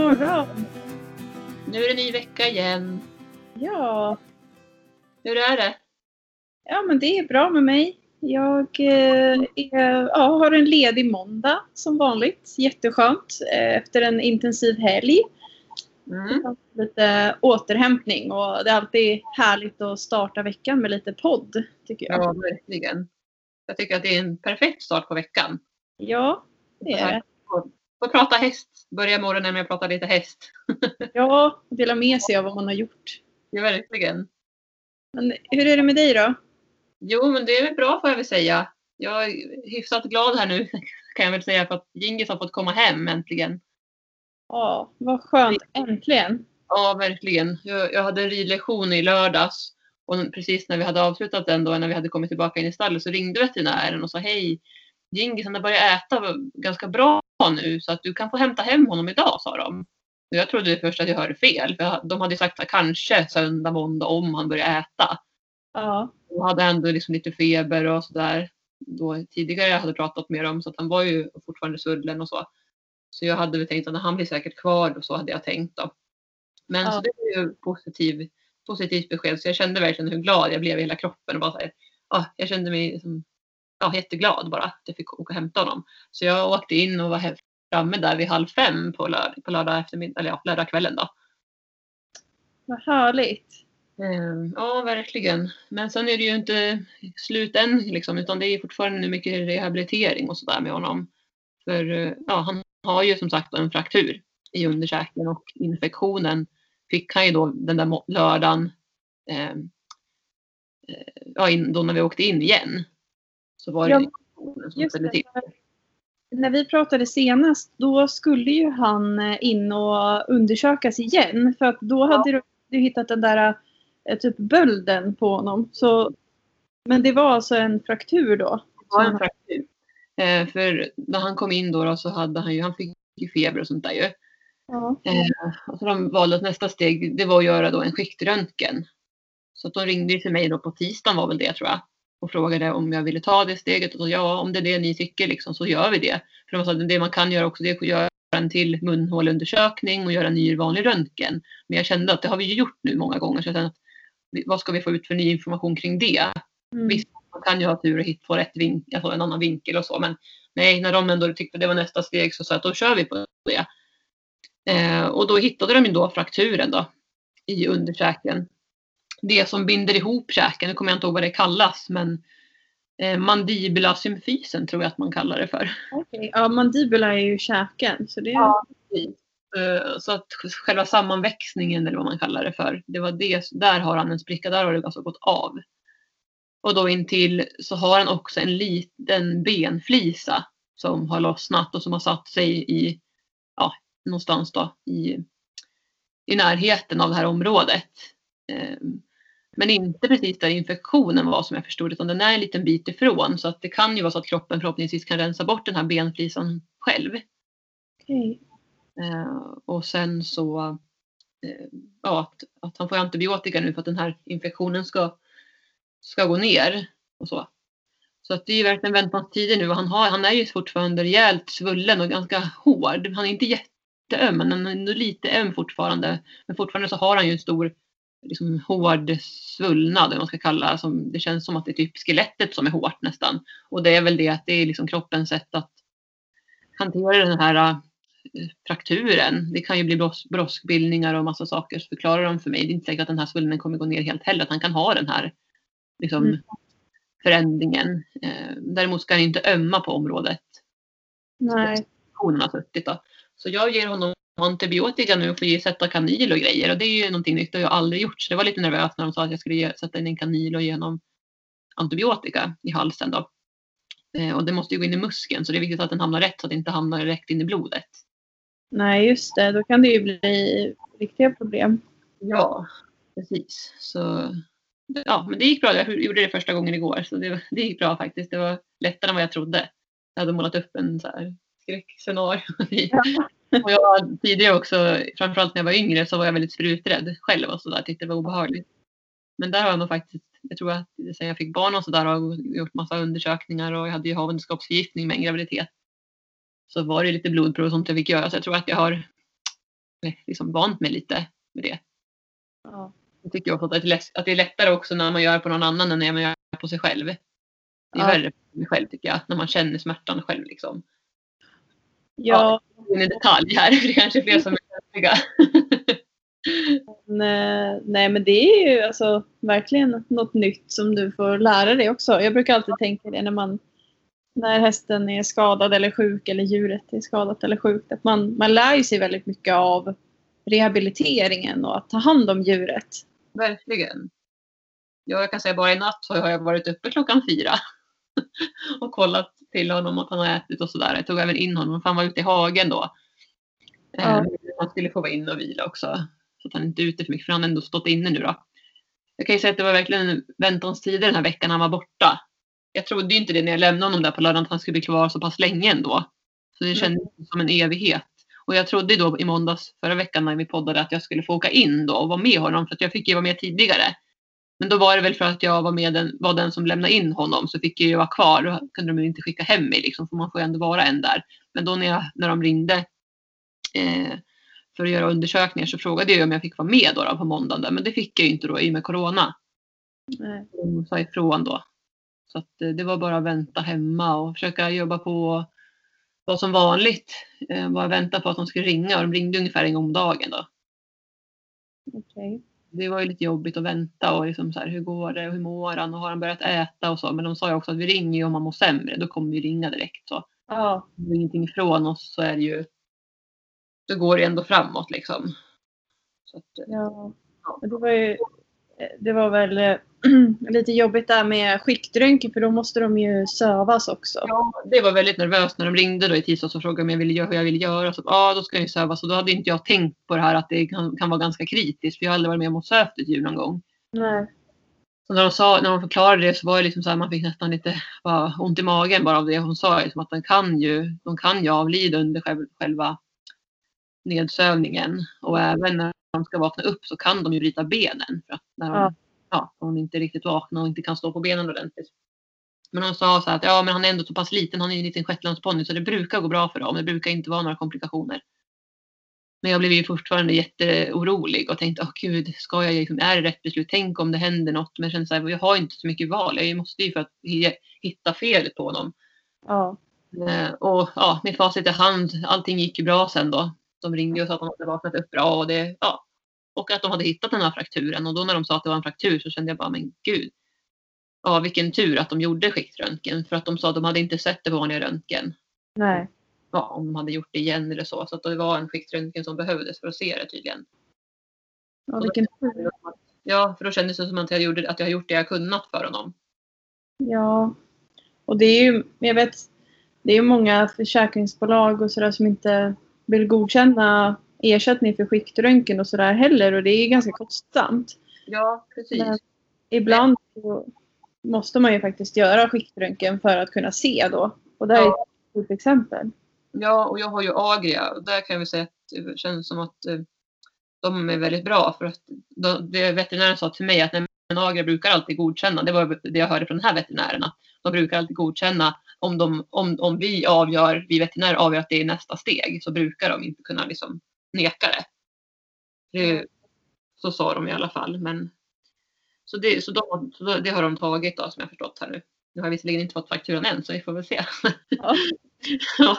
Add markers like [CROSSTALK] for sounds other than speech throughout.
morgon! Nu är det ny vecka igen. Ja, Hur är det? ja men det är bra med mig. Jag eh, är, ja, har en ledig måndag som vanligt. Jätteskönt eh, efter en intensiv helg. Mm. Lite återhämtning och det är alltid härligt att starta veckan med lite podd tycker jag. Ja, verkligen. Jag tycker att det är en perfekt start på veckan. Ja, det är det. Få prata häst. Börja morgonen med att prata lite häst. [LAUGHS] Ja, dela med sig av vad man har gjort. Ja, verkligen. Men hur är det med dig då? Jo, men det är väl bra får jag väl säga. Jag är hyfsat glad här nu [LAUGHS] kan jag väl säga för att Gingis har fått komma hem äntligen. Ja, vad skönt. Äntligen. Ja, verkligen. Jag, jag hade en ridlektion i lördags och precis när vi hade avslutat den då, när vi hade kommit tillbaka in i stallet så ringde veterinären och sa hej, Gingis han har börjat äta ganska bra nu så att du kan få hämta hem honom idag, sa de. Och jag trodde först att jag hörde fel, för de hade sagt att kanske söndag, måndag om han börjar äta. Ja, Och hade ändå liksom lite feber och sådär. Då tidigare jag hade pratat med dem så att han var ju fortfarande svullen och så. Så jag hade väl tänkt att han blir säkert kvar och så hade jag tänkt då. Men Ja. så det är ju positiv, positivt besked så jag kände verkligen hur glad jag blev i hela kroppen och bara så här, ja, jag kände mig liksom, ja, jätteglad bara att jag fick åka och hämta honom. Så jag åkte in och var framme där vid halv fem på, lördag, på lördag eftermiddag, eller ja, lördagskvällen då. vad härligt. Eh, Ja, verkligen. Men sen är det ju inte slut än, liksom, utan det är fortfarande mycket rehabilitering och sådär med honom. För eh, ja, han har ju som sagt en fraktur i underkäken och infektionen fick han ju då den där lördagen, eh, eh, ja, in, då när vi åkte in igen. Så var det Ja, infektionen som ställde till. När vi pratade senast, då skulle ju han eh, in och undersökas igen. För att då hade du, du hittat den där eh, typ bölden på honom. Så, men det var alltså en fraktur då? Det var en fraktur. Eh, för när han kom in då, då så hade han ju, han fick ju feber och sånt där ju. Ja. Eh, och så de valde att nästa steg det var att göra då en skiktröntgen. Så att de ringde till mig då på tisdagen var väl det tror jag. Och frågade om jag ville ta det steget. Och så, ja, om det är det ni tycker liksom, så gör vi det. För de sa att det man kan göra också det är att göra en till munhåleundersökning och göra en ny vanlig röntgen. Men jag kände att det har vi gjort nu många gånger. Så jag att, vad ska vi få ut för ny information kring det? Mm. Visst, man kan ju ha tur och hit, få rätt vink, alltså en annan vinkel och så. Men nej, när de ändå tyckte det var nästa steg så sa jag att då kör vi på det. Eh, och då hittade de ju då frakturen då i underkäken. Det som binder ihop käken, nu kommer jag inte ihåg vad det kallas, men eh, mandibula symfysen tror jag att man kallar det för. Okej. ja, mandibula är ju käken. Så det, Ja. Eh, så att själva sammanväxningen eller vad man kallar det för, det var det, där har han en spricka, där har det alltså gått av. Och då intill så har han också en liten benflisa som har lossnat och som har satt sig i, ja, någonstans då i, i närheten av det här området. Eh, Men inte precis där infektionen var som jag förstod utan den är en liten bit ifrån så att det kan ju vara så att kroppen förhoppningsvis kan rensa bort den här benflisan själv. okej. Eh, och sen så eh, ja, att, att han får antibiotika nu för att den här infektionen ska, ska gå ner. Och så. så att det är ju verkligen väntanstider nu och han, har, han är ju fortfarande rejält svullen och ganska hård. Han är inte jätteöm men han är ändå lite öm fortfarande. Men fortfarande så har han ju en stor liksom, hård svullnad, eller vad man ska kalla som, det känns som att det är typ skelettet som är hårt nästan. Och det är väl det att det är liksom kroppens sätt att hantera den här eh, frakturen. Det kan ju bli bros- broskbildningar och massa saker. Så förklarar de för mig. Det är inte säkert att den här svullnaden kommer gå ner helt heller. Att han kan ha den här liksom, Mm. förändringen. Eh, däremot ska han inte ömma på området. Nej. Hon har suttit då. Så jag ger honom antibiotika nu och får ge, sätta kanyl och grejer. Och det är ju någonting nytt. Det har jag aldrig gjort. Så det var lite nervöst när de sa att jag skulle ge, sätta in en kanyl och ge honom antibiotika i halsen. Då. Eh, och det måste ju gå in i muskeln. Så det är viktigt att den hamnar rätt så att det inte hamnar direkt in i blodet. Nej, just det. Då kan det ju bli riktiga problem. Ja, precis. Så ja, men det gick bra. Jag gjorde det första gången igår så det, det gick bra faktiskt. Det var lättare än vad jag trodde. Jag hade målat upp en så här skräckscenario. [LAUGHS] och jag tidigare också, framförallt när jag var yngre, så var jag väldigt spruträdd själv och så där. Tyckte det var obehagligt. Men där har jag nog faktiskt, jag tror att sen jag fick barn och så där har jag gjort massa undersökningar och jag hade ju havandeskapsförgiftning med en graviditet. så var det lite blodprov och sånt jag fick göra. Så jag tror att jag har eh, liksom vant mig lite med det. Ja. Jag tycker också att det, är lätt, att det är lättare också när man gör på någon annan än när man gör på sig själv. Det är Ja. värre på sig själv tycker jag, när man känner smärtan själv. Liksom. Ja, En detalj här, [LAUGHS] det är kanske fler som är känsliga. men, eh, nej men det är ju alltså verkligen något nytt som du får lära dig också. Jag brukar alltid tänka det när man när hästen är skadad eller sjuk eller djuret är skadat eller sjukt. Att man, man lär ju sig väldigt mycket av rehabiliteringen och att ta hand om djuret. Verkligen. Ja, jag kan säga bara i natt har jag varit uppe klockan fyra [LAUGHS] och kollat till honom att han har ätit och sådär. Jag tog även in honom för han var ute i hagen då. Ja. Eh, Han skulle få vara inne och vila också. Så att han inte är ute för mycket för han har ändå stått inne nu då. Jag kan ju säga att det var verkligen väntanstider den här veckan han var borta. Jag trodde ju inte det när jag lämnade honom där på lördagen att han skulle bli kvar så pass länge ändå. Så det Mm. kändes som en evighet. Och jag trodde då i måndags förra veckan när vi poddade att jag skulle få åka in då och vara med honom för att jag fick ju vara med tidigare. Men då var det väl för att jag var, med den, var den som lämnade in honom så fick jag ju vara kvar. Då kunde de inte skicka hem mig liksom, för man får ju ändå vara en där. Men då när, jag, när de ringde eh, för att göra undersökningar så frågade jag om jag fick vara med då, då på måndagen. Där. Men det fick jag ju inte då i och med corona. Nej. De sa ifrån då. Så att, eh, det var bara att vänta hemma och försöka jobba på vad som vanligt. Eh, bara vänta på att de skulle ringa och de ringde ungefär en gång om dagen då. Okej. Det var ju lite jobbigt att vänta och liksom så här, hur går det och hur mår han och har han börjat äta och så. Men de sa ju också att vi ringer ju om han mår sämre. Då kommer vi ringa direkt. Så Ja. om ingenting ifrån oss så är det ju. Då går det ändå framåt liksom. Så att, Ja. Men Det var ju det var väl [CLEARS THROAT] lite jobbigt där med skiktröntgen för då måste de ju sövas också. ja, det var väldigt nervöst när de ringde då i tisdags och frågade om jag ville göra hur jag ville göra. Så ja, då ska jag ju sövas. Och då hade inte jag tänkt på det här att det kan, kan vara ganska kritiskt. För jag har aldrig varit med om att sövt ett djur någon gång. Nej. Så när de, sa, när de förklarade det så var det liksom så här, man fick nästan lite bara, ont i magen bara av det hon sa. Liksom att de kan ju, de kan ju avlida under själv, själva nedsövningen. Och även när de ska vakna upp så kan de ju bryta benen. För att när de, Ja. Ja. de inte riktigt vakna och inte kan stå på benen ordentligt. Men de sa så att ja, men han är ändå så pass liten, han är ju en liten shetlandsponny så det brukar gå bra för dem. Det brukar inte vara några komplikationer. Men jag blev ju fortfarande jätteorolig och tänkte, åh gud, ska jag, liksom, är det rätt beslut? Tänk om det händer något. Men jag kände så här, jag har inte så mycket val. Jag måste ju för att hi- hitta felet på honom. Ja. Eh, och ja, med facit i hand, allting gick ju bra sen då. De ringde och sa att de hade vaknat upp bra och det, ja. Och att de hade hittat den här frakturen. Och då när de sa att det var en fraktur så kände jag bara, men gud. Ja, vilken tur att de gjorde skiktröntgen. För att de sa att de hade inte sett det på vanliga röntgen. Nej. Ja, om de hade gjort det igen eller så. Så att det var en skiktröntgen som behövdes för att se det tydligen. Ja, vilken tur. Ja, för då kändes det som att jag, gjorde, att jag har gjort det jag kunnat för honom. Ja. Och det är ju, jag vet, det är ju många försäkringsbolag och sådär som inte vill godkänna ersättning för skiktröntgen och sådär heller och det är ganska kostsamt. Ja, precis. Men ibland så måste man ju faktiskt göra skiktröntgen för att kunna se då. Och det här är Ja. ett stort exempel. Ja, och jag har ju Agria och där kan väl säga att det känns som att eh, de är väldigt bra för att de, det veterinären sa till mig att nej, men Agria brukar alltid godkänna, det var det jag hörde från den här veterinären, de brukar alltid godkänna om, de, om, om vi avgör, vi veterinärer avgör att det är nästa steg så brukar de inte kunna liksom neka det. det så sa de i alla fall. Men, så det, så de, så det har de tagit då som jag förstått här nu. Nu har jag visserligen inte fått fakturan än så vi får väl se. Ja. [LAUGHS] ja,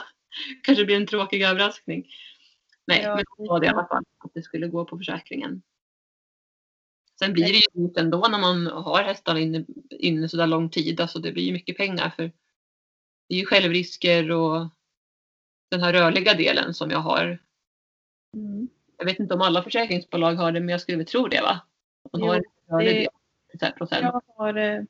kanske blir en tråkig överraskning. Nej, Ja, men det var det i alla fall. Att det skulle gå på försäkringen. Sen blir det ju dyrt ändå när man har hästar inne, inne så där lång tid. Alltså det blir ju mycket pengar för det är ju självrisker och den här rörliga delen som jag har. Mm. Jag vet inte om alla försäkringsbolag har det men jag skulle väl tro det va? Att man Jo, har det- här procent. Jag har, eh,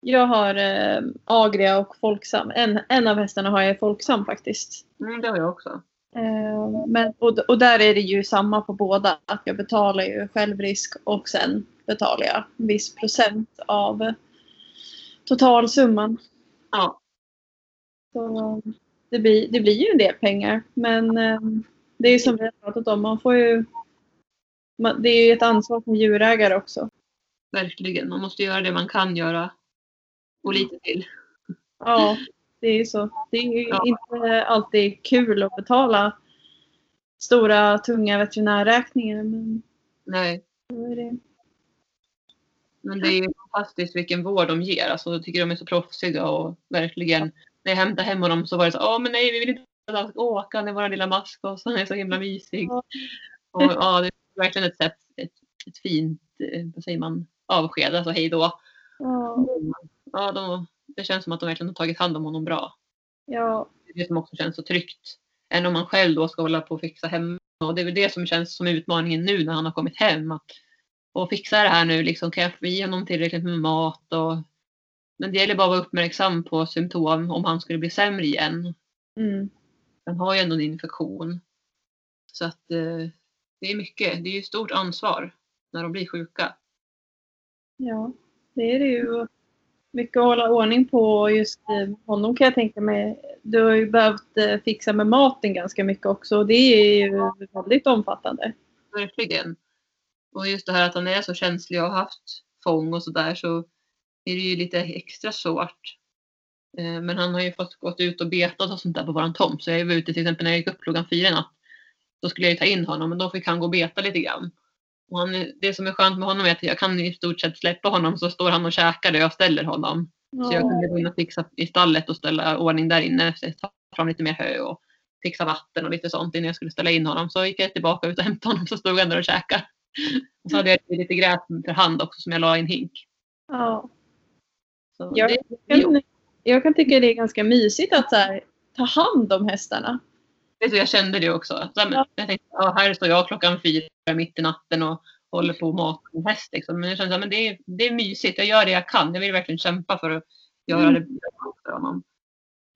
jag har eh, Agria och Folksam. En, en av hästarna har jag i Folksam faktiskt. Mm, det har jag också. Eh, men, och, och där är det ju samma på båda. Att jag betalar ju självrisk och sen betalar jag en viss procent av totalsumman. Ja, Så det blir, det blir ju en del pengar. Men eh, det är ju som vi har pratat om. Man får ju, man, det är ju ett ansvar som djurägare också. verkligen. Man måste göra det man kan göra och lite till. Ja, Det är ju så. Det är ju Ja. inte alltid kul att betala stora tunga veterinärräkningar. Men Nej, det. men det är ju fantastiskt vilken vård de ger. Alltså, jag tycker de är så proffsiga och verkligen. När jag hämtade hem honom så var det så åh men nej vi vill inte han ska åka, är vår lilla maskos, han är så himla mysig. Och, ja, det är verkligen ett sätt, ett, ett fint, eh, vad säger man, avsked, alltså hej då. Ja, Ja, de, det känns som att de verkligen har tagit hand om honom bra. ja, det som också känns så tryggt. Än om man själv då ska hålla på och fixa hemma. Och det är väl det som känns som utmaningen nu när han har kommit hem. Att, och fixa det här nu, liksom, kan jag få i honom tillräckligt med mat? Och, men det gäller bara att vara uppmärksam på symptom om han skulle bli sämre igen. mm, Han har ju ändå en infektion. Så att eh, det är mycket, det är ju stort ansvar när de blir sjuka. ja. Det är det ju. Mycket att hålla ordning på just eh, honom kan jag tänka mig. Du har ju behövt eh, fixa med maten ganska mycket också och det är ju väldigt omfattande. Verkligen. Och just det här att han är så känslig och har haft fång och sådär så är det ju lite extra svårt. Eh, Men han har ju fått gått ut och betat och sånt där på våran tomt. Så jag var ute till exempel när jag gick upp klockan fyra i natt. Då skulle jag ju ta in honom men då fick han gå och beta lite grann. Och han, det som är skönt med honom är att jag kan i stort sett släppa honom så står han och käkar där jag ställer honom. Så jag kunde gå in och fixa i stallet och ställa ordning där inne. Så ta fram lite mer hö och fixa vatten och lite sånt innan jag skulle ställa in honom. Så gick jag tillbaka ut och hämtade honom så stod han där och käkade. Och så hade jag lite gräs för hand också som jag la i en hink. Ja. Så Jag, det, jag kan tycka det är ganska mysigt att så här, ta hand om hästarna. jag kände det också. Så, Ja. Jag tänkte, ja, här står jag klockan fyra mitt i natten och håller på att mata en häst. Liksom. Men jag kände att det, är, det är mysigt. Jag gör det jag kan. Jag vill verkligen kämpa för att göra Mm. det bra för honom.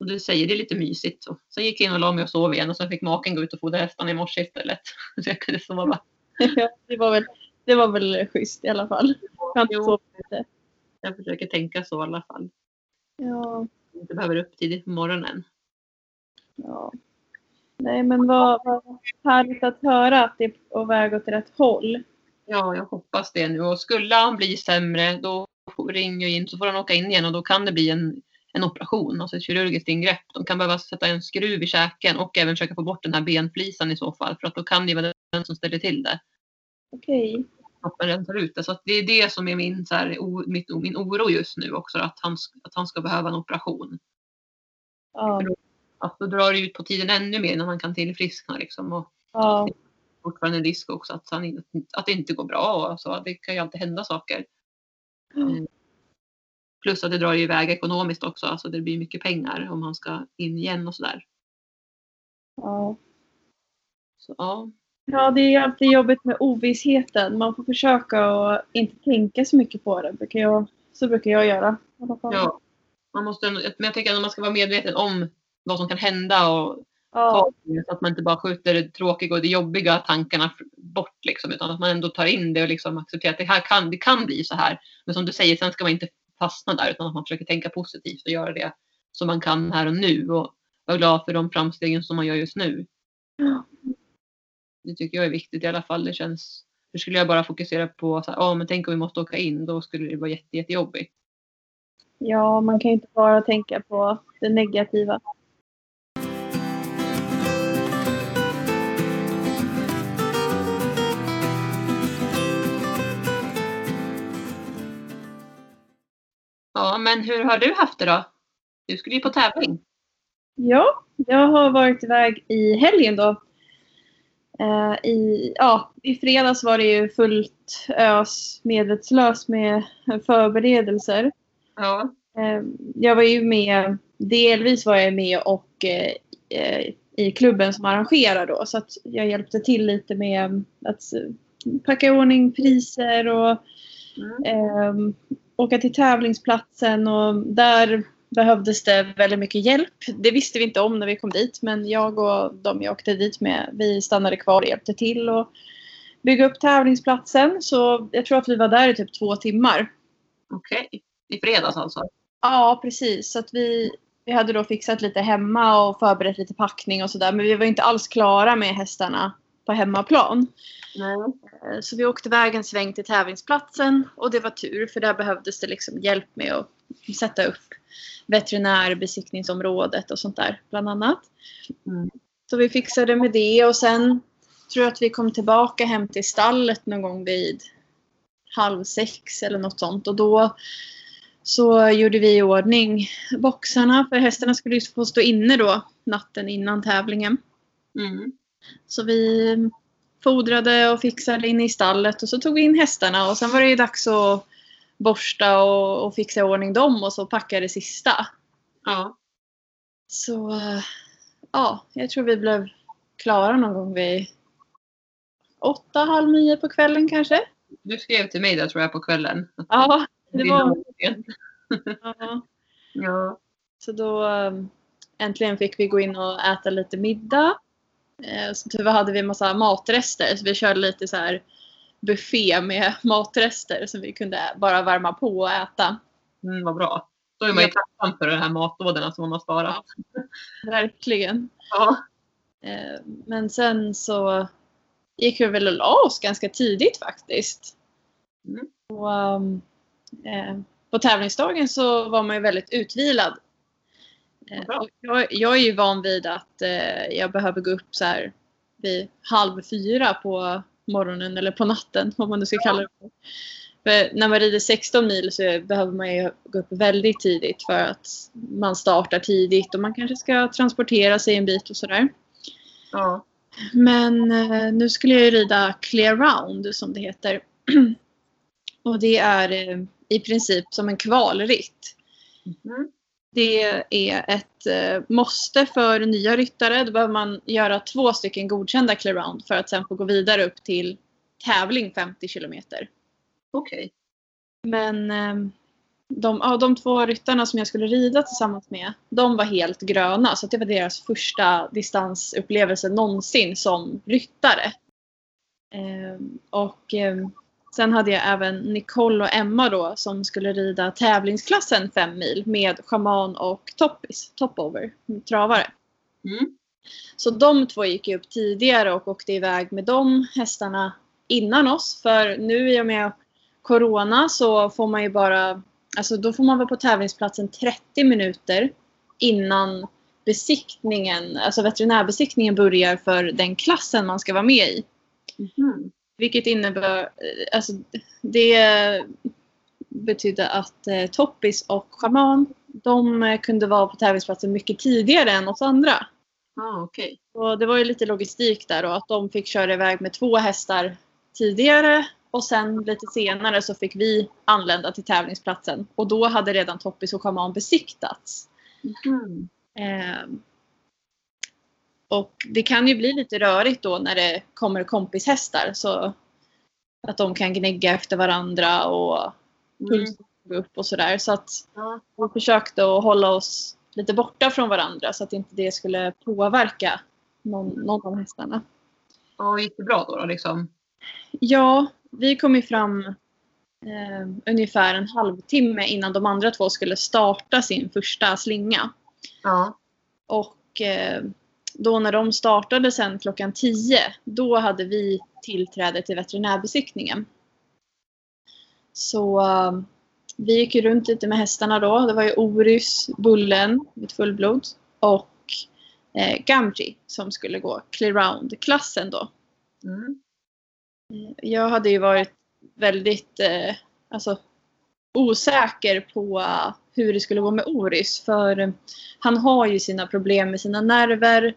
Och du säger, det är lite mysigt. Så. Sen gick jag in och la mig och sov igen och sen fick maken gå ut och fodra hästarna i morse istället. [LAUGHS] Så jag kunde sova. [LAUGHS] Ja, det, var väl, det var väl schysst i alla fall. Skönt att Jo. sova lite. Jag försöker tänka så i alla fall. Ja, inte behöver upp tidigt på morgonen. ja. Nej men vad, vad härligt att höra att det är på väg åt rätt håll. Ja, jag hoppas det nu. Och skulle han bli sämre, då ringer jag in så får han åka in igen och då kan det bli en, en operation, alltså ett kirurgiskt ingrepp. De kan behöva sätta en skruv i käken och även försöka få bort den här benflisan i så fall, för att då kan det vara den som ställer till det. Okej. Kroppen rensar ut det. Så det är det som är min, så här, o, mitt, min oro just nu också, att han, att han ska behöva en operation. Ja, Att då drar det ut på tiden ännu mer innan han kan tillfriskna liksom. Och ja, fortfarande en risk också att, han, att det inte går bra. Och så. Det kan ju alltid hända saker. Mm. Plus att det drar ju iväg ekonomiskt också. Alltså det blir mycket pengar om han ska in igen och sådär. ja. Så ja, Ja, det är alltid jobbigt med ovissheten. Man får försöka att inte tänka så mycket på det. Brukar jag, så brukar jag göra. ja. Man måste, men jag tänker att man ska vara medveten om vad som kan hända och Ja, så att man inte bara skjuter det tråkiga och det jobbiga tankarna bort liksom, utan att man ändå tar in det och liksom accepterar att det här kan, det kan bli så här. Men som du säger, sen ska man inte fastna där utan att man försöker tänka positivt och göra det som man kan här och nu och vara glad för de framstegen som man gör just nu. Ja. Det tycker jag är viktigt i alla fall. Det känns, för skulle jag bara fokusera på här, "Ja, men tänk om vi måste åka in, då skulle det vara jätte, jättejobbigt. ja, man kan ju inte bara tänka på det negativa. Ja, men hur har du haft det då? Du skulle ju på tävling. Ja, jag har varit iväg i helgen då. Eh, i, ja, I fredags var det ju fullt ös medvetslös med förberedelser. Ja, Eh, jag var ju med, delvis var jag med och eh, i klubben som arrangerar då. Så att jag hjälpte till lite med att packa i ordning priser och mm. eh, åka till tävlingsplatsen och där behövdes det väldigt mycket hjälp. Det visste vi inte om när vi kom dit men jag och de jag åkte dit med vi stannade kvar och hjälpte till och bygga upp tävlingsplatsen. Så jag tror att vi var där i typ två timmar. okej. I fredags alltså? Ja precis. Så att vi, vi hade då fixat lite hemma och förberett lite packning och sådär men vi var inte alls klara med hästarna på hemmaplan. Nej. Eh, Så vi åkte iväg en sväng till tävlingsplatsen och det var tur för där behövdes det liksom hjälp med att sätta upp veterinärbesiktningsområdet och sånt där bland annat. Mm. Så vi fixade med det och sen tror jag att vi kom tillbaka hem till stallet någon gång vid halv sex eller något sånt och då så gjorde vi i ordning boxarna för hästarna skulle ju få stå inne då natten innan tävlingen. Mm. Så vi fodrade och fixade in i stallet och så tog vi in hästarna och sen var det ju dags att borsta och, och fixa i ordning dem och så packa det sista. Ja. Så ja, jag tror vi blev klara någon gång vid åtta, halv nio på kvällen kanske. Du skrev till mig där tror jag på kvällen. Ja, det var... Ja. [LAUGHS] Ja. Så då äntligen fick vi gå in och äta lite middag. Eh, så tyvärr hade vi en massa matrester så vi körde lite så här buffé med [LAUGHS] matrester som vi kunde bara värma på och äta. Mm, vad bra. Då är man ju Ja. tacksam för de här matlådorna som man har sparat. Verkligen. Ja. Eh, Men sen så gick vi väl och la oss ganska tidigt faktiskt. Mm. Och, um, eh, på tävlingsdagen så var man ju väldigt utvilad. Eh, Bra. och jag, jag är ju van vid att eh, jag behöver gå upp så här vid halv fyra på morgonen eller på natten, vad man nu ska Ja. kalla det för. För när man rider 16 mil så behöver man ju gå upp väldigt tidigt för att man startar tidigt och man kanske ska transportera sig en bit och sådär. Ja. Men eh, nu skulle jag ju rida Clear Round som det heter. [CLEARS THROAT] och det är eh, i princip som en kvalritt. Mm. Det är ett eh, måste för nya ryttare. Då behöver man göra två stycken godkända Clear Round för att sen få gå vidare upp till tävling 50 kilometer. Okej. Men eh, de, ja, de två ryttarna som jag skulle rida tillsammans med, de var helt gröna. Så det var deras första distansupplevelse någonsin som ryttare. Eh, och eh, sen hade jag även Nicole och Emma då som skulle rida tävlingsklassen 5 mil med schaman och toppis, topover, travare. Mm. Så de två gick upp tidigare och åkte iväg med de hästarna innan oss. För nu i och med Corona så får man ju bara, alltså då får man vara på tävlingsplatsen 30 minuter innan besiktningen, alltså veterinärbesiktningen börjar för den klassen man ska vara med i. Mhm. Vilket innebär, eh, alltså det betydde att eh, Toppis och Schaman, de eh, kunde vara på tävlingsplatsen mycket tidigare än oss andra. Ah, okej. Och det var ju lite logistik där och att de fick köra iväg med två hästar tidigare och sen lite senare så fick vi anlända till tävlingsplatsen och då hade redan Toppis och Schaman besiktats. Mhm. Ehm, och det kan ju bli lite rörigt då när det kommer kompishästar så att de kan gnägga efter varandra och Mm. pulsen går upp och sådär. Så att Ja. vi försökte att hålla oss lite borta från varandra så att inte det skulle påverka någon, någon av hästarna. Ja, gick det bra då? då liksom? Ja, vi kom ju fram eh, ungefär en halvtimme innan de andra två skulle starta sin första slinga. Ja. Och eh, då när de startade sen klockan 10, då hade vi tillträde till veterinärbesiktningen. Så eh, vi gick ju runt lite med hästarna då. Det var ju Orys, Bullen, mitt fullblod och eh, Gamgee som skulle gå clear round-klassen då. Mm. Jag hade ju varit väldigt eh, alltså, osäker på hur det skulle gå med Oris. För han har ju sina problem med sina nerver.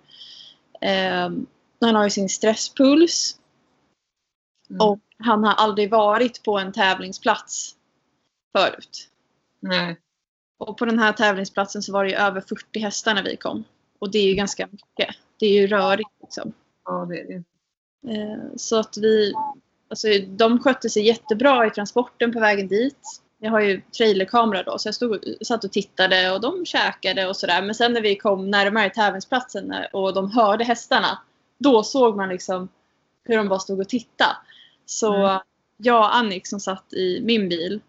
Eh, han har ju sin stresspuls. Mm. Och han har aldrig varit på en tävlingsplats förut. Nej. Och på den här tävlingsplatsen så var det ju över 40 hästar när vi kom. Och det är ju ganska mycket. Det är ju rörigt liksom. Ja, det är det. Eh, Så att vi, alltså de skötte sig jättebra i transporten på vägen dit. Jag har ju trailerkamera då så jag stod, satt och tittade och de käkade och sådär. Men sen när vi kom närmare tävlingsplatsen och de hörde hästarna. Då såg man liksom hur de bara stod och tittade. Så Mm. jag och Annik som satt i min bil.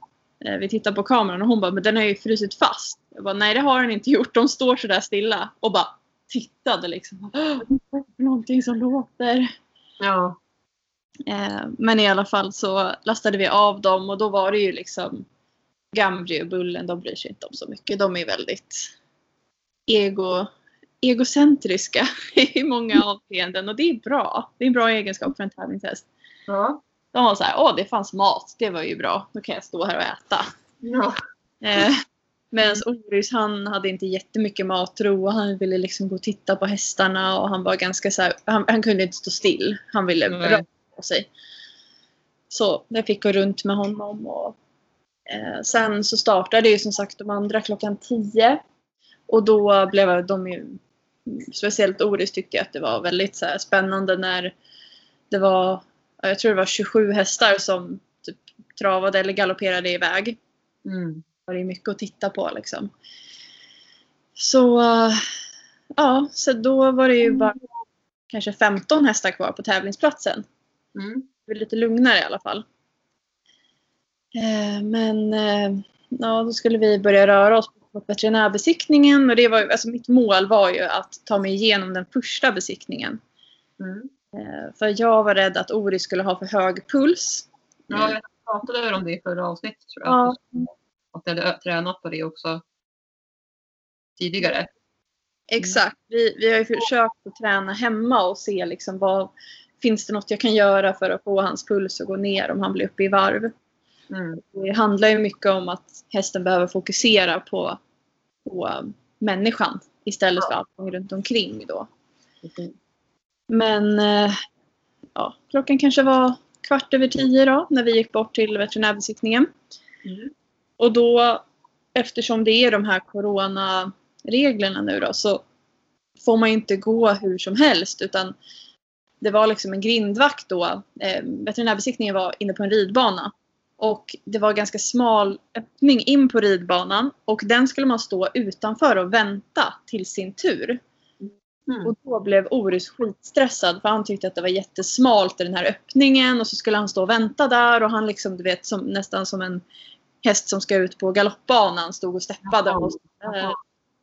eh, Vi tittade på kameran och hon bara, men den har ju frusit fast. Jag bara, nej det har den inte gjort. De står sådär stilla och bara tittade liksom. "Åh, vad är det för Någonting som låter. Ja. Eh, men i alla fall så lastade vi av dem och då var det ju liksom Gambri och Bullen, de bryr sig inte om så mycket. De är väldigt ego, egocentriska [LAUGHS] i många avseenden och det är bra. Det är en bra egenskap för en tävlingshäst. Ja. De var så här, åh det fanns mat, det var ju bra, då kan jag stå här och äta. Ja. Eh, Medan Orys han hade inte jättemycket matro och han ville liksom gå och titta på hästarna och han var ganska så här, han, han kunde inte stå still. Han ville Nej. röra på sig. Så jag fick gå runt med honom och sen så startade ju som sagt de andra klockan 10. Och då blev de ju, speciellt Oris tyckte jag att det var väldigt så här, spännande när det var, ja, jag tror det var 27 hästar som typ travade eller galopperade iväg Mm. var det mycket att titta på liksom. Så eh, ja, så då var det ju bara kanske 15 hästar kvar på tävlingsplatsen. Mm. Det var lite lugnare i alla fall. Eh, Men eh, ja, då skulle vi börja röra oss på veterinärbesiktningen och det var ju, alltså mitt mål var ju att ta mig igenom den första besiktningen. Mm. Eh, För jag var rädd att Ori skulle ha för hög puls. Ja, jag pratade om det i förra avsnittet tror jag. Ja. Att jag hade tränat på det också tidigare. Exakt. Vi, vi har ju försökt att träna hemma och se liksom vad, finns det något jag kan göra för att få hans puls att gå ner om han blir uppe i varv. Mm. Det handlar ju mycket om att hästen behöver fokusera på, på människan istället för allting runt omkring då. Men eh, ja, klockan kanske var kvart över tio då när vi gick bort till veterinärbesiktningen. Mm. Och då, eftersom det är de här coronareglerna nu då, så får man ju inte gå hur som helst utan det var liksom en grindvakt då. Eh, veterinärbesiktningen var inne på en ridbana. Och det var ganska smal öppning in på ridbanan och den skulle man stå utanför och vänta till sin tur. Mm. Och då blev Orus skitstressad för han tyckte att det var jättesmalt i den här öppningen och så skulle han stå och vänta där och han liksom du vet som, nästan som en häst som ska ut på galoppbanan stod och steppade och,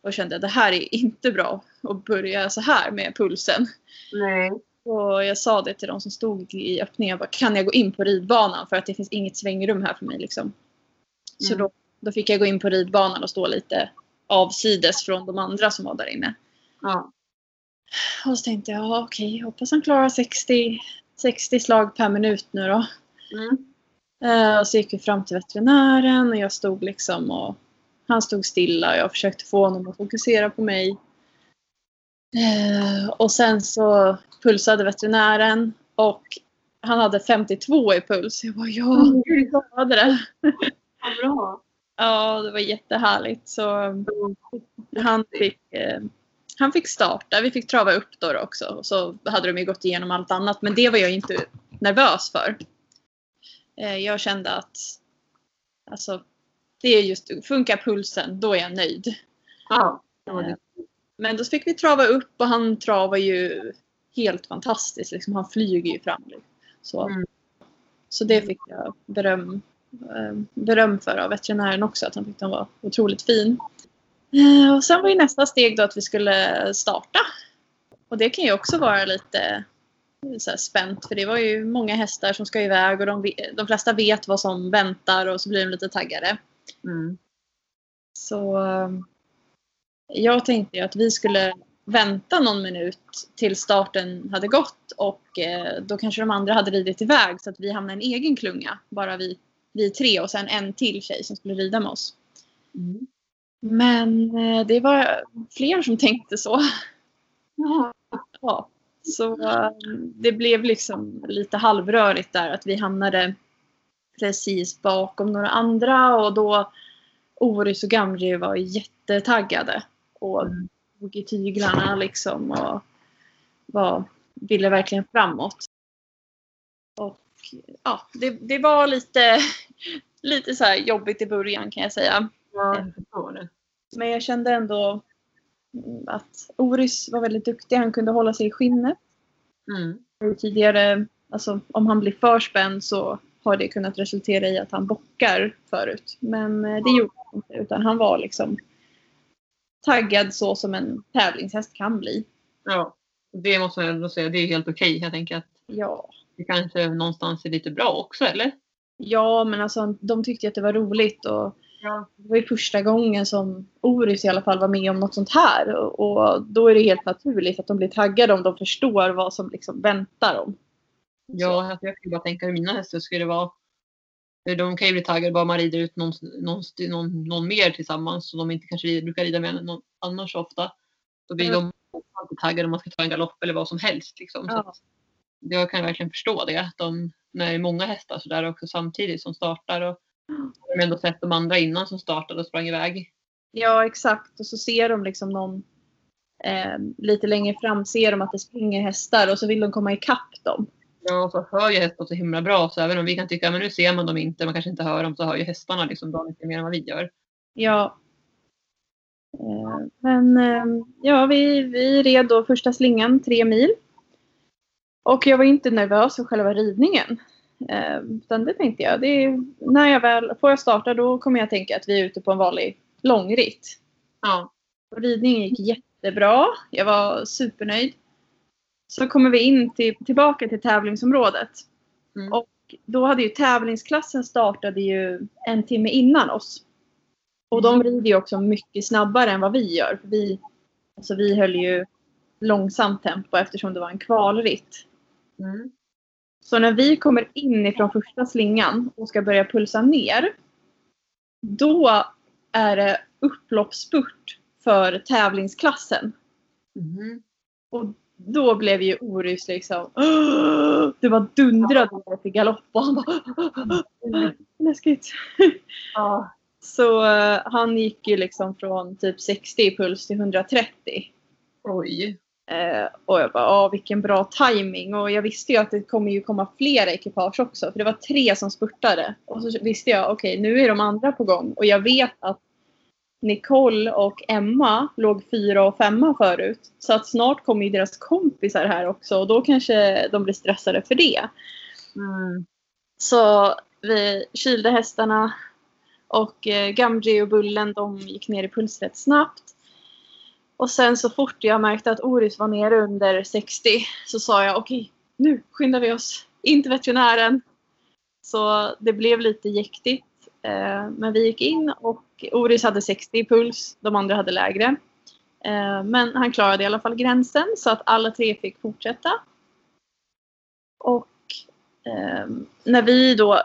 och kände att det här är inte bra att börja så här med pulsen. Nej. Och jag sa det till de som stod i öppningen. Jag bara, kan jag gå in på ridbanan? För att det finns inget svängrum här för mig. Liksom. Så Mm. då, då fick jag gå in på ridbanan och stå lite avsides från de andra som var där inne. Ja. Och så tänkte jag, ja, okej, hoppas han klarar 60, 60 slag per minut nu då. Mm. Eh, och så gick vi fram till veterinären och jag stod liksom och han stod stilla och jag försökte få honom att fokusera på mig. Eh, och sen så pulsade veterinären och han hade 52 i puls. Jag bara ja, jag hade det. Vad bra. Ja, det var jättehärligt. Så han fick, eh, han fick starta. Vi fick trava upp då också. Och så hade de ju gått igenom allt annat. Men det var jag inte nervös för. Eh, jag kände att alltså, det är just, funkar pulsen, då är jag nöjd. Ja. det var det. Men då fick vi trava upp och han travar ju helt fantastiskt. Liksom, han flyger ju fram. Så, Mm. så det fick jag beröm, eh, beröm för av veterinären också. Att han tyckte han var otroligt fin. Eh, Och sen var ju nästa steg då att vi skulle starta. Och det kan ju också vara lite så här spänt. För det var ju många hästar som ska iväg och de, de flesta vet vad som väntar och så blir de lite taggade. Mm. Så eh, jag tänkte ju att vi skulle vänta någon minut till starten hade gått och eh, då kanske de andra hade ridit iväg så att vi hamnade i en egen klunga. Bara vi, vi tre och sen en till tjej som skulle rida med oss. Mm. Men eh, det var fler som tänkte så. Ja. Ja. Så eh, det blev liksom lite halvrörigt där att vi hamnade precis bakom några andra och då Orus och Gamri var jättetaggade och Mm. tog i tyglarna liksom och var, ville verkligen framåt. Och ja, det, det var lite, [LAUGHS] lite så här jobbigt i början kan jag säga. Ja, jag. Men jag kände ändå mm, att Oris var väldigt duktig. Han kunde hålla sig i skinnet. Mm. Tidigare, alltså om han blir för spänd så har det kunnat resultera i att han bockar förut. Men eh, det gjorde han inte. Utan han var liksom taggad så som en tävlingshäst kan bli. Ja. Det måste man ändå säga, det är helt okej. Jag tänker att Ja. det kanske någonstans är lite bra också, eller? Ja, men alltså de tyckte att det var roligt och Ja. det var ju första gången som Oris i alla fall var med om något sånt här. Och, då är det helt naturligt att de blir taggade om de förstår vad som liksom väntar dem. Ja, alltså jag kan bara tänka hur mina hästar skulle vara. De kan ju bli taggade bara man rider ut någon, någon, någon, någon mer tillsammans som de inte kanske rider, brukar rida med någon annars så ofta. Då blir Mm. de alltid taggade om man ska ta en galopp eller vad som helst. Liksom. Så Ja. att jag kan verkligen förstå det. Att de, när det är många hästar så där också samtidigt som startar. Och de har ändå sett de andra innan som startade och sprang iväg. Ja, exakt. Och så ser de liksom någon eh, lite längre fram ser de att det springer hästar och så vill de komma ikapp dem. Ja, så hör ju hästarna så himla bra. Så även om vi kan tycka att nu ser man dem inte, man kanske inte hör dem, så hör ju hästarna liksom bra mycket mer än vad vi gör. Ja. Men eh, ja, vi, vi red då första slingan tre mil. Och jag var inte nervös för själva ridningen. Eh, utan det tänkte jag, det är, när jag väl får jag starta då kommer jag tänka att vi är ute på en vanlig långritt. Ja. Och ridningen gick jättebra. Jag var supernöjd. Så kommer vi in till, tillbaka till tävlingsområdet. Mm. Och då hade ju tävlingsklassen startade ju en timme innan oss. Och de rider ju också mycket snabbare än vad vi gör. För vi, alltså vi höll ju långsamt tempo eftersom det var en kvalritt. Mm. Så när vi kommer in ifrån första slingan och ska börja pulsa ner. Då är det upploppsspurt för tävlingsklassen. Mhm. Och då blev ju Orus liksom [GASPS] Det var dundrade ner till galopp och han bara [GASPS] Läskigt. Ja. Så eh, han gick ju liksom från typ 60 i puls till 130. Oj. Eh, och jag bara, ah, vilken bra timing Och jag visste ju att det kommer ju komma flera ekipage också. För det var tre som spurtade. Och så visste jag, okej nu är de andra på gång. Och jag vet att Nicole och Emma låg fyra och femma förut. Så att snart kommer ju deras kompisar här också. Och då kanske de blir stressade för det. Mm. Så vi kylde hästarna. Och eh, Gamgee och Bullen de gick ner i puls rätt snabbt. Och sen så fort jag märkte att Oris var nere under 60 så sa jag okej, nu skyndar vi oss in till veterinären. Så det blev lite jäktigt. Eh, men vi gick in och Oris hade 60 i puls, de andra hade lägre. Eh, men han klarade i alla fall gränsen så att alla tre fick fortsätta. Och eh, när vi då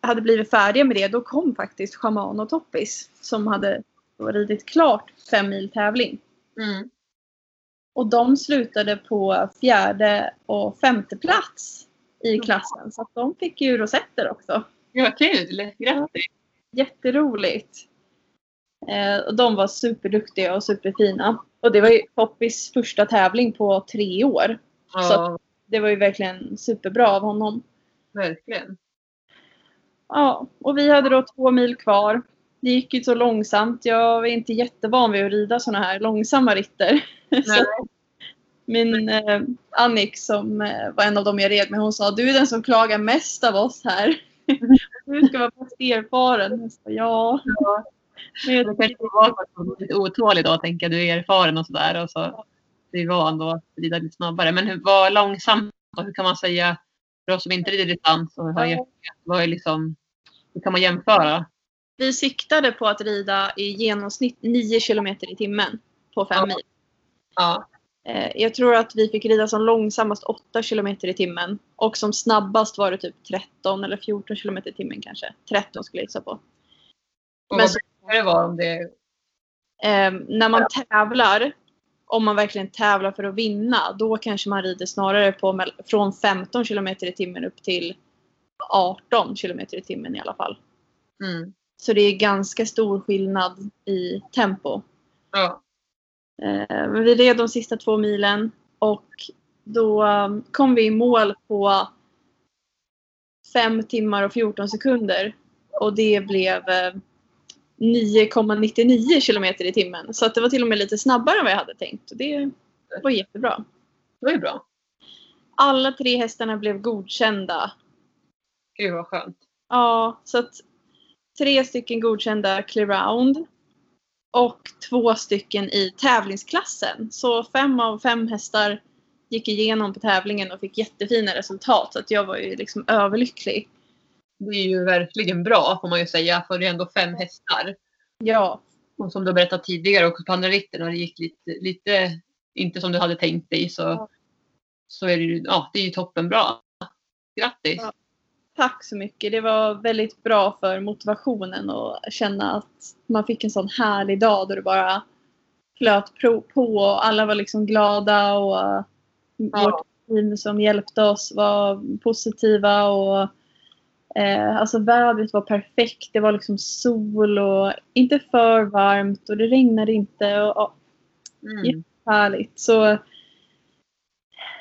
hade blivit färdiga med det, då kom faktiskt Shaman och Toppis som hade ridit klart fem mil tävling. Mm. Och de slutade på fjärde och femte plats i klassen. Så att de fick ju rosetter också. Ja, kul. Grattis. Jätteroligt. Eh, och de var superduktiga och superfina. Och det var ju Poppis första tävling på tre år. Ja, Det var ju verkligen superbra av honom. verkligen. Ja, och vi hade då två mil kvar. Det gick ju så långsamt. Jag är inte jättevan vid att rida såna här långsamma ritter. [LAUGHS] så min eh, Annik som eh, var en av dem jag red med, hon sa du är den som klagar mest av oss här. [LAUGHS] du ska vara mest erfaren. Ja. Ja. Men jag Det kanske var var lite otålig då, tänker jag. Du är erfaren och sådär. Och så du är van då att rida lite snabbare. Men hur, vad långsamt? Hur kan man säga? För oss som inte rider distans och har vad är liksom, hur kan man jämföra? Vi siktade på att rida i genomsnitt 9 kilometer i timmen på fem Ja. mil. Ja. Eh, Jag tror att vi fick rida som långsammast 8 kilometer i timmen. Och som snabbast var det typ 13 eller 14 kilometer i timmen kanske. 13 skulle jag gissa på. Och Men vad så, brukar det vara om det eh, när man tävlar, om man verkligen tävlar för att vinna, då kanske man rider snarare på från 15 kilometer i timmen upp till 18 kilometer i timmen i alla fall. mm. Så det är ganska stor skillnad i tempo. Ja. Eh, Men vi red de sista två milen och då um, kom vi i mål på 5 timmar och 14 sekunder. Och det blev eh, 9,99 kilometer i timmen. Så att det var till och med lite snabbare än vad jag hade tänkt. Och det var jättebra. Det var ju bra. Alla tre hästarna blev godkända. Gud vad skönt. Ja, så att tre stycken godkända clear round. Och två stycken i tävlingsklassen. Så fem av fem hästar gick igenom på tävlingen och fick jättefina resultat. Så att jag var ju liksom överlycklig. Det är ju verkligen bra får man ju säga för det är ändå fem hästar. Ja, Och som du berättat tidigare också på andra ritten och det gick lite, lite inte som du hade tänkt dig så, Ja. så är det ju, ja, det är ju toppenbra. Grattis! Ja. Tack så mycket. Det var väldigt bra för motivationen och känna att man fick en sån härlig dag då det bara flöt på och alla var liksom glada och uh, vårt team som hjälpte oss var positiva och eh, alltså vädret var perfekt. Det var liksom sol och inte för varmt och det regnade inte. Och, och, Mm. härligt. Så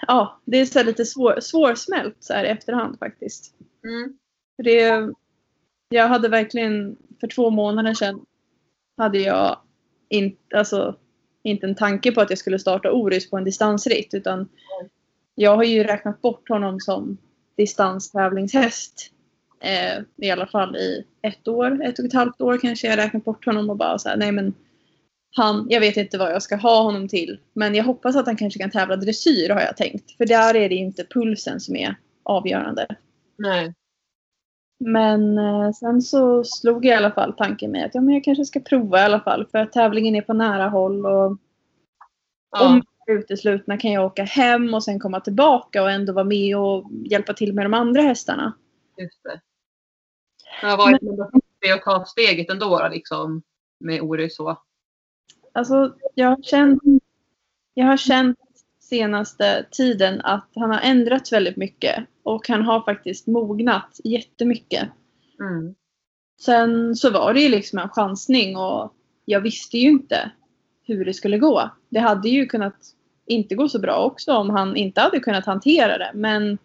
ja, det är så lite svår, svårsmält så här i efterhand faktiskt. Mm. För det, jag hade verkligen, för två månader sedan, hade jag inte, alltså, inte en tanke på att jag skulle starta Oris på en distansritt. Utan jag har ju räknat bort honom som distanstävlingshäst. Eh, I alla fall i ett år, ett och ett halvt år kanske jag räknat bort honom och bara så här, nej men han, jag vet inte vad jag ska ha honom till. Men jag hoppas att han kanske kan tävla dressyr har jag tänkt. För där är det inte pulsen som är avgörande. Nej. Men eh, sen så slog jag i alla fall tanken mig att ja, men jag kanske ska prova i alla fall. För att tävlingen är på nära håll. Och Ja. om jag är uteslutna kan jag åka hem och sen komma tillbaka och ändå vara med och hjälpa till med de andra hästarna. Just det. Har varit men... det att ta steget ändå då, liksom med Orus så. Alltså, jag har känt, jag har känt senaste tiden att han har ändrats väldigt mycket. Och han har faktiskt mognat jättemycket. Mm. Sen så var det ju liksom en chansning och jag visste ju inte hur det skulle gå. Det hade ju kunnat inte gå så bra också om han inte hade kunnat hantera det. Men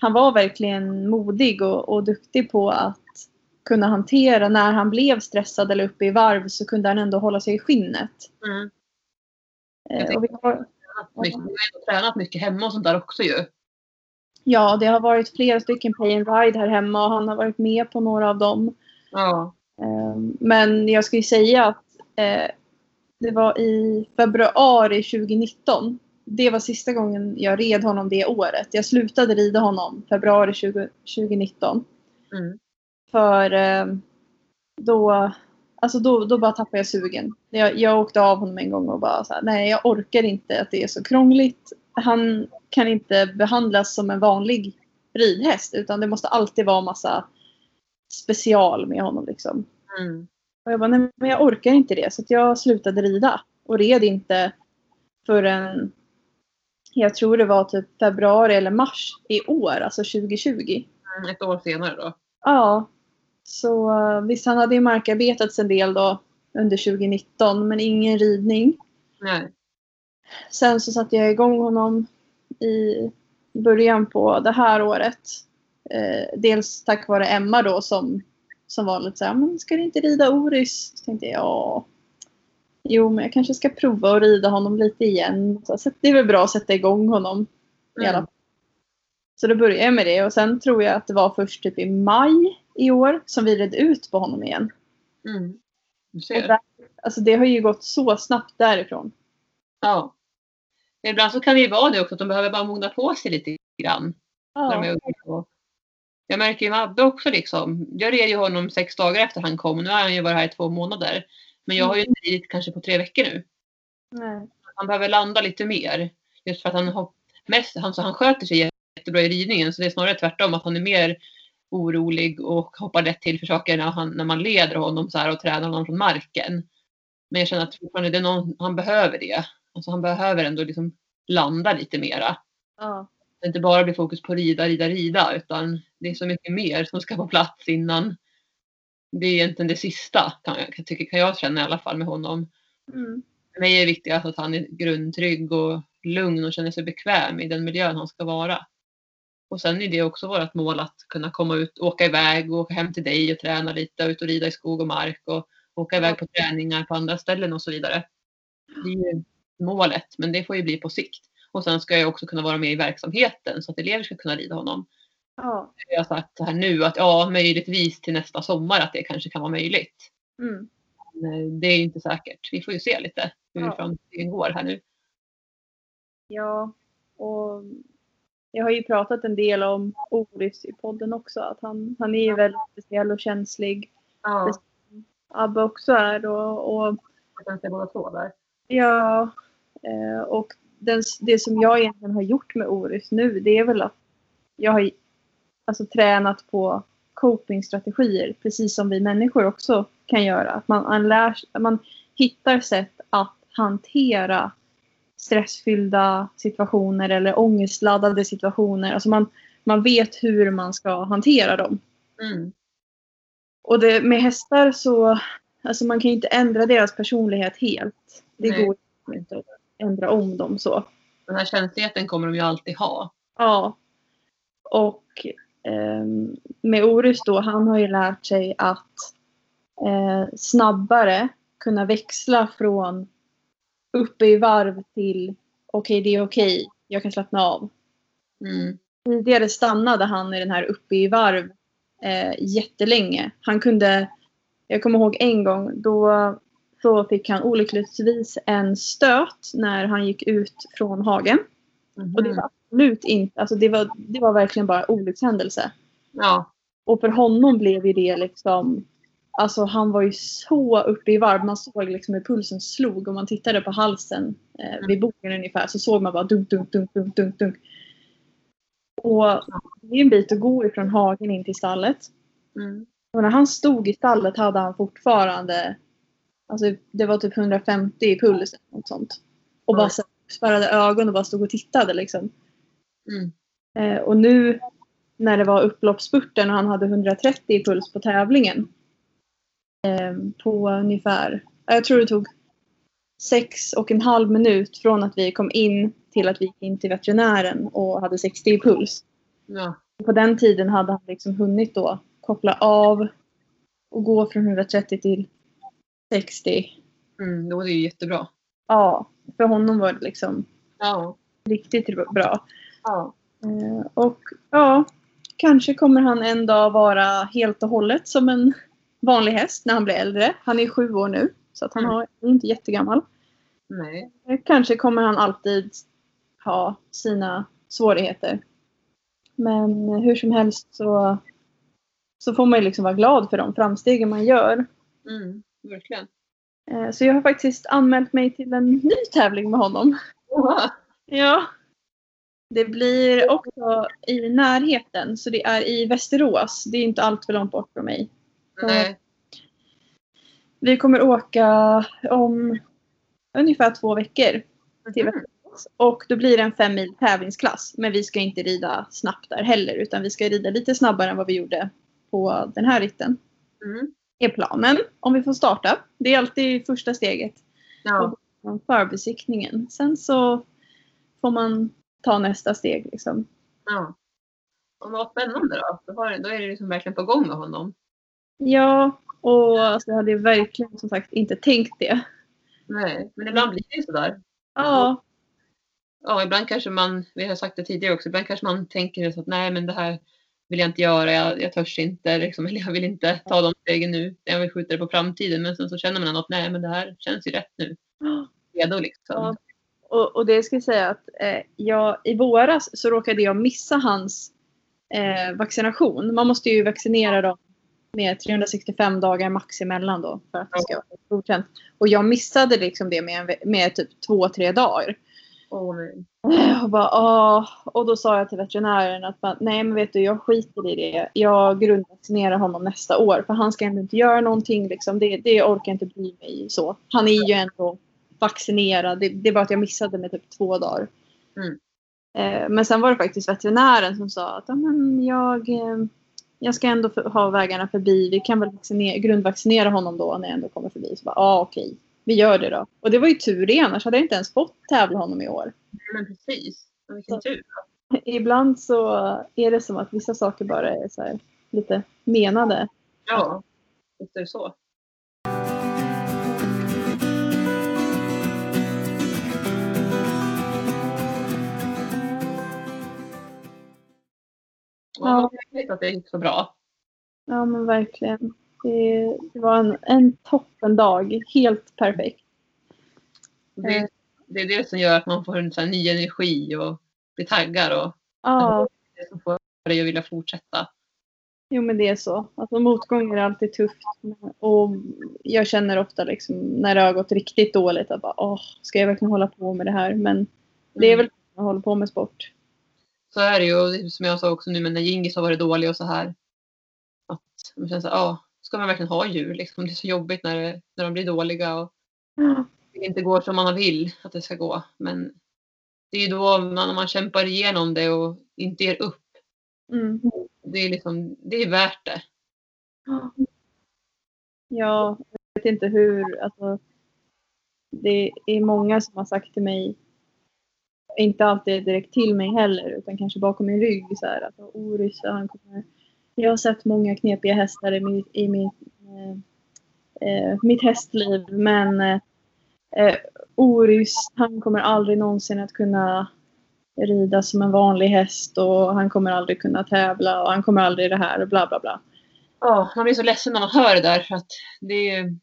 han var verkligen modig och, och duktig på att kunna hantera när han blev stressad eller uppe i varv så kunde han ändå hålla sig i skinnet. Mm. Eh, och vi har, mycket. Du har tränat mycket hemma och sånt där också ju. Ja, det har varit flera stycken pay and ride här hemma och han har varit med på några av dem. Ja. Eh, Men jag ju säga att eh, det var i februari 2019. Det var sista gången jag red honom det året. Jag slutade rida honom februari 20, 2019. Mm. För eh, då, alltså då, då bara tappade jag sugen. Jag, jag åkte av honom en gång och bara så här, nej jag orkar inte att det är så krångligt. Han kan inte behandlas som en vanlig ridhäst utan det måste alltid vara massa special med honom liksom. Mm. Och jag bara, nej men jag orkar inte det. Så jag slutade rida. Och red inte förrän, jag tror det var typ februari eller mars i år, alltså 2020. Mm. Ett år senare då. Ja. Så eh, visst, han hade ju markarbetats en del då under 2019, men ingen ridning. Nej. Sen så satte jag igång honom i början på det här året. Eh, dels tack vare Emma då som, som var lite såhär, men ska du inte rida Oris? Så tänkte jag, ja. Jo, men jag kanske ska prova att rida honom lite igen. Så det är väl bra att sätta igång honom. I alla Mm. fall. Så då började jag med det och sen tror jag att det var först typ i maj i år som vi red ut på honom igen. Mm. Och där, alltså det har ju gått så snabbt därifrån. Ja. Ibland så kan det ju vara det också att de behöver bara mogna på sig lite grann. Ja, Jag märker ju med Abbe också liksom. Jag red ju honom sex dagar efter han kom. Nu har han ju varit här i två månader. Men jag har ju inte ridit kanske på tre veckor nu. nej. Han behöver landa lite mer. Just för att han, har mest, han, så han sköter sig jättebra i ridningen. Så det är snarare tvärtom att han är mer orolig och hoppar lätt till för saker när, han, när man leder honom så här och tränar honom från marken. Men jag känner att fortfarande det är någon, han behöver det. Alltså han behöver ändå liksom landa lite mera. Ja. Det inte bara blir fokus på rida, rida, rida utan det är så mycket mer som ska på plats innan. Det är egentligen det sista kan jag, kan, jag känna i alla fall med honom. Mm. För mig är det viktigast att han är grundtrygg och lugn och känner sig bekväm i den miljön han ska vara. Och sen är det också vårt mål att kunna komma ut, åka iväg och åka hem till dig och träna lite, ut och rida i skog och mark och åka iväg på träningar på andra ställen och så vidare. Det är målet, men det får ju bli på sikt. Och sen ska jag också kunna vara med i verksamheten så att elever ska kunna rida honom. Ja. Jag har sagt så här nu att ja, möjligtvis till nästa sommar att det kanske kan vara möjligt. Mm. Men eh, det är inte säkert. Vi får ju se lite hur Ja. framtiden går här nu. Ja. och jag har ju pratat en del om Oris i podden också. Att han, han är ju väldigt speciell och känslig. Ja, Abbe också är. Och, och jag kan båda två där. Ja, och den, det som jag egentligen har gjort med Oris nu det är väl att jag har alltså, tränat på copingstrategier precis som vi människor också kan göra. Att man, man, lär, man hittar sätt att hantera stressfyllda situationer eller ångestladdade situationer. Alltså man, man vet hur man ska hantera dem. Mm. Och det, med hästar så, alltså man kan ju inte ändra deras personlighet helt. Det Nej. går inte ändra om dem så. Den här känsligheten kommer de ju alltid ha. Ja. Och ehm, med Orus då, han har ju lärt sig att eh, snabbare kunna växla från uppe i varv till okej, det är okej, jag kan slappna av. Mm. Tidigare stannade han i den här uppe i varv eh, jättelänge. Han kunde, jag kommer ihåg en gång, då så fick han olyckligtvis en stöt när han gick ut från hagen. Och det Mhm. var absolut inte, alltså det var, det var verkligen bara olyckshändelse. Ja, Och för honom blev ju det liksom, alltså han var ju så uppe i varv. Man såg liksom hur pulsen slog och man tittade på halsen eh, vid boken ungefär så såg man bara dunk, dunk, dunk, dunk, dunk, dunk. Och det är en bit att gå ifrån hagen in till stallet. mm. Och när han stod i stallet hade han fortfarande, alltså det var typ 150 i puls eller något sånt. Och bara så spärrade ögon och bara stod och tittade liksom. Mm. Eh, och nu när det var upploppsspurten och han hade 130 i puls på tävlingen. Eh, på ungefär, jag tror det tog sex och en halv minut från att vi kom in till att vi gick in till veterinären och hade 60 i puls. ja. På den tiden hade han liksom hunnit då koppla av och gå från 130 till 60. Mm. Då är det ju jättebra. Ja, för honom var det liksom Ja. riktigt bra. ja. Eh, Och ja, kanske kommer han en dag vara helt och hållet som en vanlig häst när han blir äldre. Han är sju år nu, så att han Mm. har, är inte jättegammal. Nej. Eh, Kanske kommer han alltid ha sina svårigheter. Men hur som helst så, så får man ju liksom vara glad för de framstegen man gör. Mm. Verkligen. Eh, Så jag har faktiskt anmält mig till en ny tävling med honom. Oha. [LAUGHS] Ja. Det blir också i närheten, så det är i Västerås. Det är inte allt för långt bort från mig. Nej. Vi kommer åka om ungefär två veckor till Mhm. Västerås. Och då blir det en fem mil tävlingsklass. Men vi ska inte rida snabbt där heller, utan vi ska rida lite snabbare än vad vi gjorde på den här ritten. Mm. Är planen, om vi får starta. Det är alltid första steget. Ja. förbesiktningen. Sen så får man ta nästa steg. Liksom. ja. Och vad spännande då. Då är det liksom verkligen på gång med honom. Ja, och alltså, jag hade verkligen som sagt inte tänkt det. Nej. Men ibland blir det ju sådär. Ja, Ja, ibland kanske man, vi har sagt det tidigare också, ibland kanske man tänker så att nej men det här vill jag inte göra, jag, jag törs inte, liksom, [LAUGHS] eller jag vill inte ta de stegen nu, jag vill skjuta det på framtiden. Men sen så känner man att nej men det här känns ju rätt nu. [GASPS] Redo liksom. Ja. och, och det ska jag säga att eh, jag, i våras så råkade jag missa hans eh, vaccination. Man måste ju vaccinera dem med 365 dagar max emellan då för att det ska vara godkänt. Och jag missade liksom det med, en med typ två, tre dagar. Nej. [LAUGHS] Och, bara, Åh. och då sa jag till veterinären att bara, nej men vet du jag skiter i det. Jag grundvaccinerar honom nästa år för han ska ändå inte göra någonting. Liksom. Det, det orkar jag inte bry mig så. Han är ju ändå vaccinerad. Det, det är bara att jag missade med typ två dagar. Mm. Eh, men sen var det faktiskt veterinären som sa att ja, men jag, eh, jag ska ändå ha vägarna förbi. Vi kan väl vaccinera, grundvaccinera honom då när jag ändå kommer förbi. Så bara, ja okej, vi gör det då. Och det var ju tur det, annars hade jag inte ens fått tävla honom i år. Men precis. Vilken tur. [LAUGHS] Ibland så är det som att vissa saker bara är så lite menade. Ja, visst är det så. Ja, Ja. vad trevligt att det gick så bra. Ja men verkligen. Det, det var en, en toppen dag. Helt perfekt. Det, det är det som gör att man får en här ny energi och blir taggad och Ja, det som får dig att vilja fortsätta. jo men det är så. Alltså motgångar är alltid tufft. Och jag känner ofta liksom när det har gått riktigt dåligt att bara åh, ska jag verkligen hålla på med det här? Men det är Mm. väl att man håller på med sport. Så är det ju. Och det- som jag sa också nu men när Gingis har varit dålig och så här. Att man känner så här, ja, ska man verkligen ha djur liksom? Det är så jobbigt när, det, när de blir dåliga och det inte går som man vill att det ska gå. Men det är ju då man, man kämpar igenom det och inte ger upp. Mm. Det är liksom, det är värt det. Ja, jag vet inte hur. Alltså, det är många som har sagt till mig, inte alltid direkt till mig heller, utan kanske bakom min rygg så här att Oris, han kommer... Jag har sett många knepiga hästar i, mitt, i mitt, eh, eh, mitt hästliv, men eh, Oris, han kommer aldrig någonsin att kunna rida som en vanlig häst och han kommer aldrig kunna tävla och han kommer aldrig det här och bla bla bla. Ja, man blir så ledsen när man hör det där för att det är,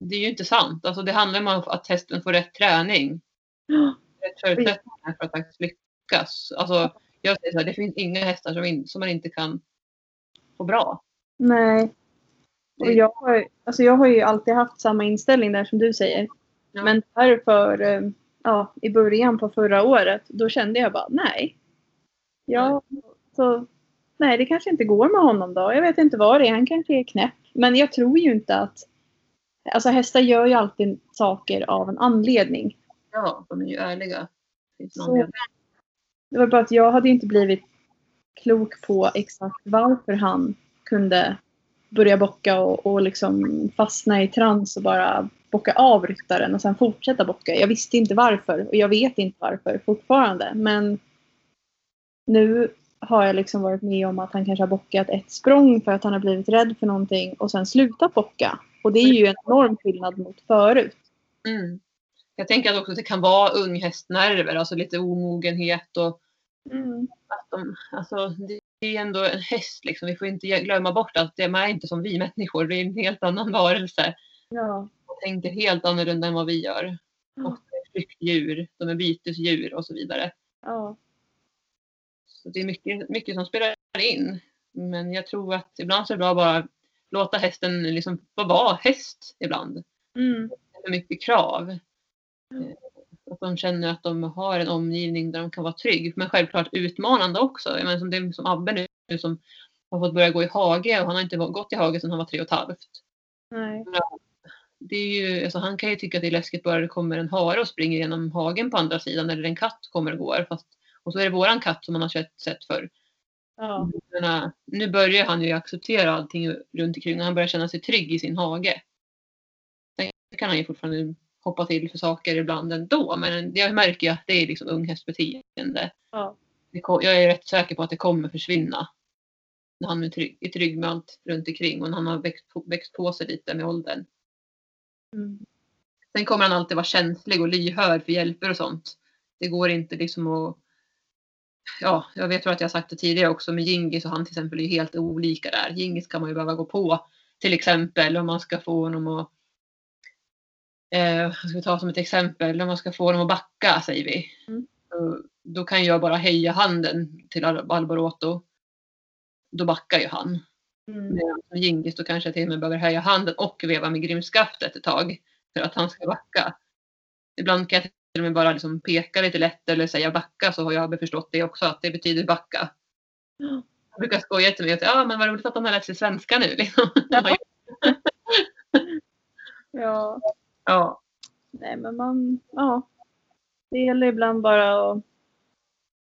det är ju inte sant. Alltså det handlar om att hästen får rätt träning. [GASPS] Rätt förutsättningar för att faktiskt lyckas. Alltså, jag säger så här, det finns inga hästar som, in, som man inte kan få bra. Nej. Och jag, har, alltså jag har ju alltid haft samma inställning där som du säger. Ja. Men där för, eh, ja, i början på förra året, då kände jag bara nej. Ja, så, nej, det kanske inte går med honom då. Jag vet inte vad det är. Han kanske är knäpp. Men jag tror ju inte att... Alltså hästar gör ju alltid saker av en anledning. Ja, de är ju ärliga. Det Så-. Det var bara att jag hade inte blivit klok på exakt varför han kunde börja bocka och, och liksom fastna i trans och bara bocka av ryttaren och sen fortsätta bocka. Jag visste inte varför och jag vet inte varför fortfarande. Men nu har jag liksom varit med om att han kanske har bockat ett språng för att han har blivit rädd för någonting och sen slutat bocka. Och det är ju en enorm skillnad mot förut. Mm. Jag tänker att också det kan vara unghästnerver, alltså lite omogenhet och att de, alltså det är ändå en häst liksom. Vi får inte glömma bort att de är inte som vi människor. Det är en helt annan [LAUGHS] varelse. Ja. Och tänker helt annorlunda än vad vi gör. Ja. Och de är flyktdjur, de är bytesdjur och så vidare. ja. Så det är mycket, mycket som spelar in. Men jag tror att ibland så är det bra att bara låta hästen liksom få vara häst ibland. Mm. för mycket krav. Eh, Att de känner att de har en omgivning där de kan vara trygg. Men självklart utmanande också. Jag menar, som, det, som Abbe nu som har fått börja gå i hage och han har inte gått i hage sedan han var tre och ett halvt. Nej. Det är ju, alltså han kan ju tycka att det är läskigt bara det kommer en hare och springer genom hagen på andra sidan eller en katt kommer och går. Fast, och så är det våran katt som han har sett, förr. Ja. Menar, nu börjar han ju acceptera allting runt omkring och han börjar känna sig trygg i sin hage. Sen kan han ju fortfarande hoppa till för saker ibland ändå men jag märker ju att det är liksom unghästbeteende. Ja. Jag är rätt säker på att det kommer försvinna. När han är trygg, är trygg med allt runt omkring och när han har växt på, växt på sig lite med åldern. Mm. Sen kommer han alltid vara känslig och lyhörd för hjälper och sånt. Det går inte liksom att... Ja, jag vet att jag har sagt det tidigare också med Gingis och han till exempel är helt olika där. Gingis kan man ju behöva gå på till exempel om man ska få honom att... Eh, ska vi ta som ett exempel? Om man ska få honom att backa säger vi. Mm. Då, kan jag bara höja handen till Al- Alborotto. Då backar ju han. Mm. Medan som Gingis då kanske jag till och med behöver höja handen och veva med grimskaftet ett tag för att han ska backa. Ibland kan jag till och med bara liksom peka lite lätt eller säga backa så har jag förstått det också att det betyder backa. Ja. Jag brukar skoja till mig att ja men vad roligt att de har lärt sig svenska nu. Liksom. Ja. [LAUGHS] Ja. Ja. Nej men man, ja. Det gäller ibland bara att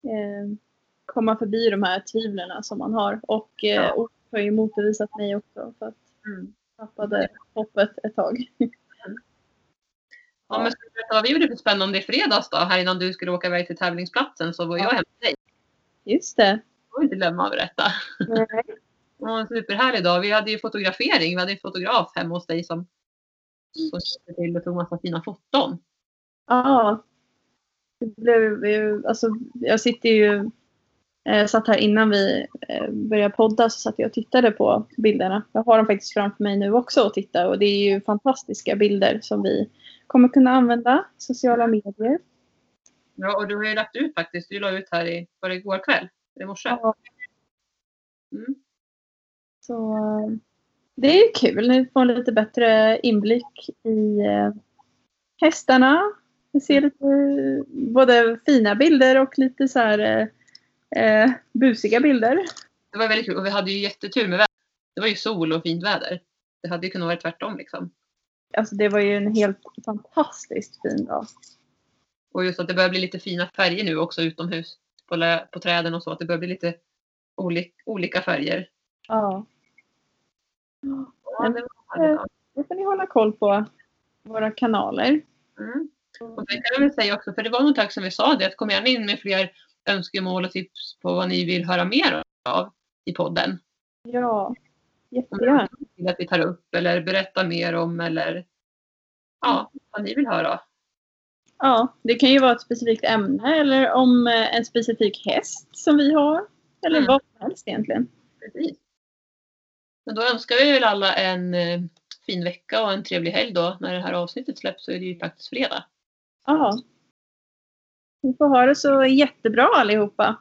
eh, komma förbi de här tvivlen som man har. Och eh, Ja. Olof har ju motbevisat mig också för att Mm. tappade hoppet ett tag. Ja, men ska du berätta vad vi gjorde för spännande i fredags då? Här innan du skulle åka iväg till tävlingsplatsen så var jag Ja. hemma hos dig. Just det. Det får inte glömma att berätta. Nej. Det var en superhärlig dag. Vi hade ju fotografering. Vi hade en fotograf hemma hos dig som, som hjälpte till och tog massa fina foton. Ja. Det blev ju, alltså, jag sitter ju, eh, satt här innan vi eh, började podda så satt jag och tittade på bilderna. Jag har dem faktiskt framför mig nu också och titta och det är ju fantastiska bilder som vi kommer kunna använda i sociala medier. Ja, och du har ju lagt ut faktiskt. Du la ut här i, var det igår kväll? I morse? Ja. Mm. Så eh, det är kul. Ni får lite bättre inblick i eh, hästarna. Vi ser lite både fina bilder och lite så här eh, eh, busiga bilder. Det var väldigt kul och vi hade ju jättetur med vädret. Det var ju sol och fint väder. Det hade ju kunnat vara tvärtom liksom. Alltså det var ju en helt fantastiskt fin dag. Och just att det börjar bli lite fina färger nu också utomhus. På, på träden och så. Att det börjar bli lite oli- olika färger. Ja. Ja, det var härligt. Det får ni hålla koll på våra kanaler. Mm. Och sen kan jag väl säga också, för det var någon tag som vi sa det, att kom gärna in med fler önskemål och tips på vad ni vill höra mer av i podden. Ja, jättegärna. Vill att vi tar upp eller berättar mer om eller ja, vad ni vill höra. Ja, det kan ju vara ett specifikt ämne eller om eh, en specifik häst som vi har. Eller Mm. vad som helst egentligen. Precis. Men då önskar vi väl alla en eh, fin vecka och en trevlig helg då. När det här avsnittet släpps så är det ju faktiskt fredag. Ja. Vi får ha det så jättebra allihopa.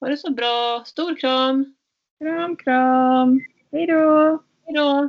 Ha det så bra. Stor kram. Kram, kram. Hej då! Hej då.